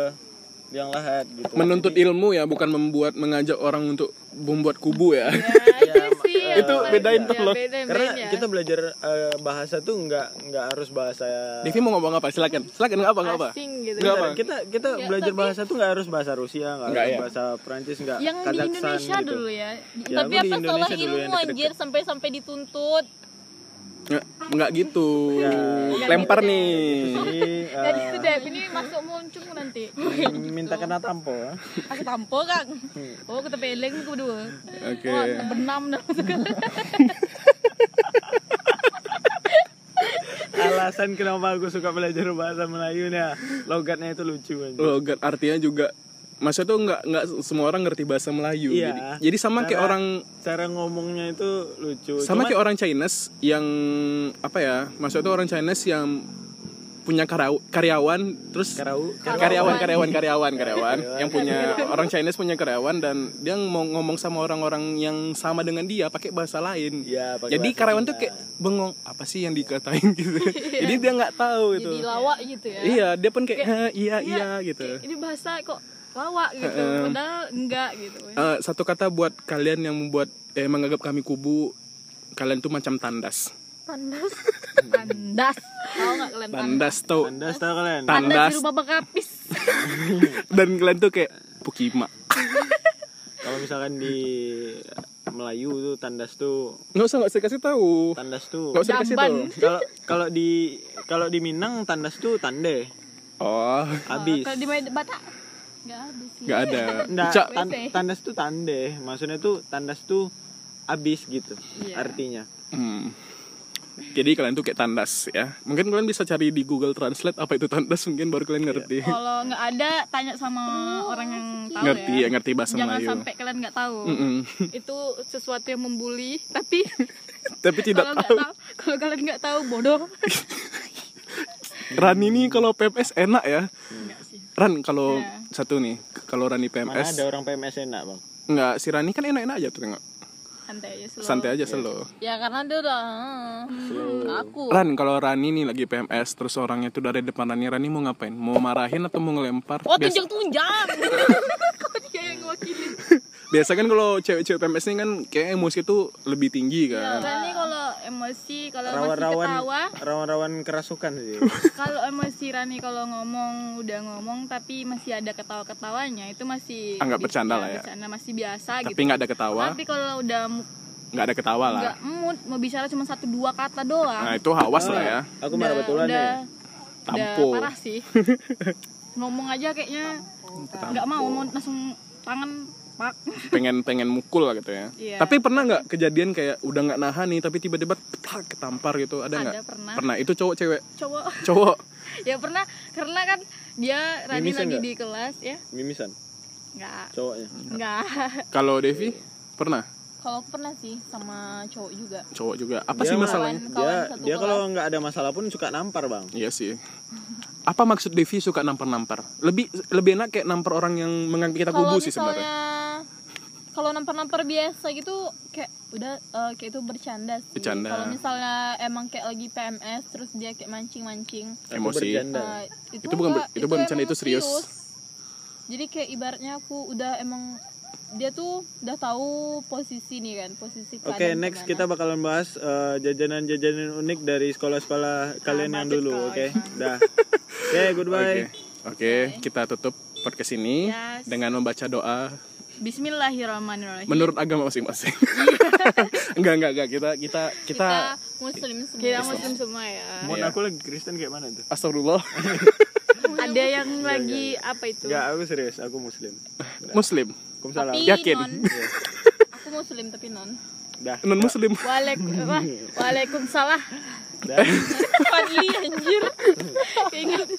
yang lahat gitu. menuntut ilmu ya bukan membuat mengajak orang untuk membuat kubu ya ya [laughs] itu sih yang Itu paling- bedain ya, tuh loh. beda, Karena beda. kita belajar eh, bahasa tuh nggak nggak harus bahasa Devi mau ngomong apa silakan silakan nggak apa nggak apa gitu Nggak apa kita kita belajar bahasa tuh nggak harus bahasa Rusia nggak harus ya. bahasa Prancis nggak yang di Kazakhstan Indonesia gitu. dulu ya Ya, tapi di apa salah yang ilmu anjir sampai sampai dituntut nggak nggak gitu Ya. lempar nih Jadi eh, Jadi itu deh, ini masuk muncung nanti. minta kena tampo ya. Aku tampo kang. Oh kita peleng ke berdua. oke Wah, benam dah. [laughs] Alasan kenapa aku suka belajar bahasa Melayu nih ya, logatnya itu lucu aja. logat artinya juga masa tuh nggak nggak semua orang ngerti bahasa Melayu Iya. jadi jadi sama kayak Cara- orang Cara ngomongnya itu lucu. sama Cuma- kayak orang Chinese yang apa ya maksudnya tuh orang Chinese yang punya karau- karyawan terus Karau, karyawan karyawan. karyawan karyawan yang punya [laughs] orang Chinese punya karyawan dan dia mau ngomong sama orang-orang yang sama dengan dia pakai bahasa lain. Iya, pakai jadi bahasa karyawan tuh Cina. kayak bengong apa sih yang dikatain? [laughs] Gitu. [laughs] Jadi dia nggak tahu itu. Jadi lawak gitu ya. Iya dia pun kayak "Hah, iya iya gitu. Ini bahasa kok lawak gitu. Padahal enggak gitu. Eh, satu kata buat kalian yang membuat eh, menganggap kami kubu kalian tuh macam tandas tandas [laughs] Tandas. Tahu enggak kalian tandas? tandas tuh Anda tahu kalian? Tan- Tandas Tandas. di rumah bekapis. [laughs] dan kalian tuh kayak pukima [laughs] Kalau misalkan di Melayu tuh tandas tuh nggak usah nggak usah kasih tahu tandas tuh nggak usah kasih tahu kalau kalau di kalau di Minang tandas tuh tande oh habis Kalau di Batak enggak ada sih. nggak ada [laughs] Nggak, tan- tandas tuh tande maksudnya tuh tandas tuh habis gitu Iya. artinya hmm. jadi kalian tuh kayak tandas ya mungkin kalian bisa cari di Google Translate apa itu tandas mungkin baru kalian ngerti Kalau nggak ada tanya sama orang yang tahu ngerti ya. ya ngerti bahasa Jangan Melayu sampai kalian nggak tahu. Mm-mm. [laughs] Itu sesuatu yang membuli, tapi [laughs] tapi tidak nggak tahu tahu, kalau kalian nggak tahu bodoh. Ran ini kalau PMS enak ya. Ran kalau Iya. Satu nih kalau Rani mana PMS ada orang PMS enak bang Enggak, si Rani kan enak-enak aja tuh tengok. Santai aja slow. Santai aja slow. ya karena dia udah hmm, aku Ran, kalau Rani nih lagi PMS terus orangnya tuh dari depan Rani, Rani mau ngapain? Mau marahin atau mau ngelempar? oh tunjang [laughs] tunjang Dia yang ngewakilin. Biasa kan kalau cewek-cewek PMS ini kan kayak emosi tuh lebih tinggi kan. Rani kalau emosi, kalau masih rawan-rawan ketawa, rawan-rawan kerasukan sih [laughs] kalau emosi Rani kalau ngomong udah ngomong tapi masih ada ketawa-ketawanya itu masih Anggap bercanda lah ya. Bercanda masih biasa Tapi gitu. nggak ada ketawa, Tapi kalau udah nggak ada ketawa lah. nggak mood mau bicara cuma satu dua kata doang. Nah, itu hawas lah ya. aku marah betulan udah, deh udah Tampo. parah sih. [laughs] ngomong aja kayaknya nggak mau mau langsung tangan pak. Pengen pengen mukul lah gitu ya. Iya. Tapi pernah nggak kejadian kayak udah nggak nahan nih tapi tiba-tiba tak ketampar gitu? Ada nggak? Ada pernah. Pernah. Itu cowok cewek? Cowok Cowok. [laughs] ya pernah karena kan dia Rani Mimisan lagi nggak? di kelas ya mimisan nggak cowoknya nggak [laughs] Kalau Devi pernah? kalau aku pernah sih sama cowok juga Cowok juga. Apa Dia sih masalahnya? Kawan- kawan dia dia kalau nggak ada masalah pun suka nampar bang Iya sih. Apa maksud Devi suka nampar-nampar? Lebih lebih enak kayak nampar orang yang menganggap kita kubu sih sebenarnya. Kalau nampar-nampar biasa gitu kayak udah eh, kayak itu bercanda sih Bercanda. kalau misalnya emang kayak lagi PMS terus dia kayak mancing-mancing Emosi. bercanda. eh, itu, Itu bukan itu bukan bercanda, itu serius. jadi kayak ibaratnya aku udah emang dia tuh udah tahu posisi nih kan posisi Oke, keadaan next gimana. kita bakalan bahas eh, jajanan-jajanan unik dari sekolah-sekolah kalian yang dulu, oke? Dah. Oke, Oke. goodbye. Oke, kita tutup podcast ini Yes. dengan membaca doa Bismillahirrahmanirrahim menurut agama masing-masing. [laughs] enggak, enggak, enggak. Kita kita kita, kita muslim semua kita muslim semua ya Mohon Iya. aku lagi Kristen kayak mana tuh? astagfirullah [laughs] ada yang lagi apa itu Enggak, aku serius, aku muslim. [laughs] muslim. Waalaikumsalam. tapi Yakin? non Iya. aku muslim tapi non Dah. Non muslim. Waalaikumsalam Dah. [laughs] Fadli anjir keinget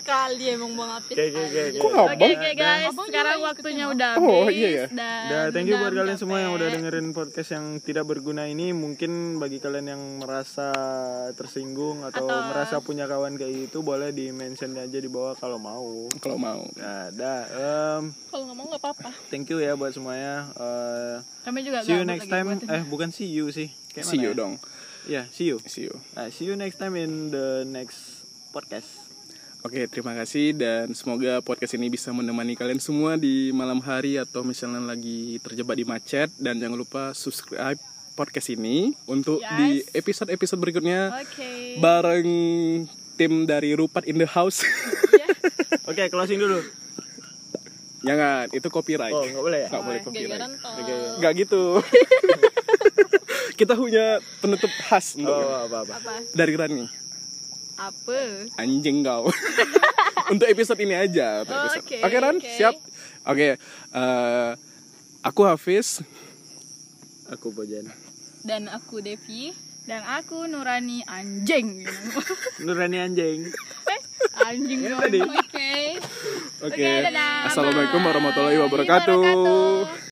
kali emang bang Apis Oke, oke, oke, oke. Guys, Abang sekarang waktunya udah Oh, habis iya ya? dan Dah, thank you buat kalian semua yang udah dengerin podcast yang tidak berguna ini. Mungkin bagi kalian yang merasa tersinggung atau, Atau- merasa punya kawan kayak gitu, boleh di mention aja di bawah kalau mau. Kalau mau. Nah, dah. Em, kalau nggak mau nggak apa-apa thank you ya buat semuanya. Eh, kami juga see you next time. Eh, bukan see you sih. Kayak See mana you ya? dong. Ya, see you. See you. Nah, see you next time in the next podcast. Oke, terima kasih dan semoga podcast ini bisa menemani kalian semua di malam hari atau misalnya lagi terjebak di macet dan jangan lupa subscribe podcast ini untuk di Yes. episode-episode berikutnya Oke. bareng tim dari Rupat in the House. [laughs] Oke, closing dulu. Jangan, itu copyright. Oh, nggak boleh ya? Nggak boleh Gak copyright. garantol Oke. Nggak gitu. [laughs] kita punya penutup khas untuk Oh, apa apa. apa dari Rani. apa Anjing kau. [laughs] untuk episode ini aja. Oh, episode. oke, Oke Ran, oke. siap. Oke, eh, aku Hafiz. Aku Bojan. Dan aku Devi. dan aku Nurani anjing [laughs] Nurani anjing. anjing dong. tadi. Oke. Oke. Dadah. Assalamualaikum warahmatullahi wabarakatuh. Wabarakatuh.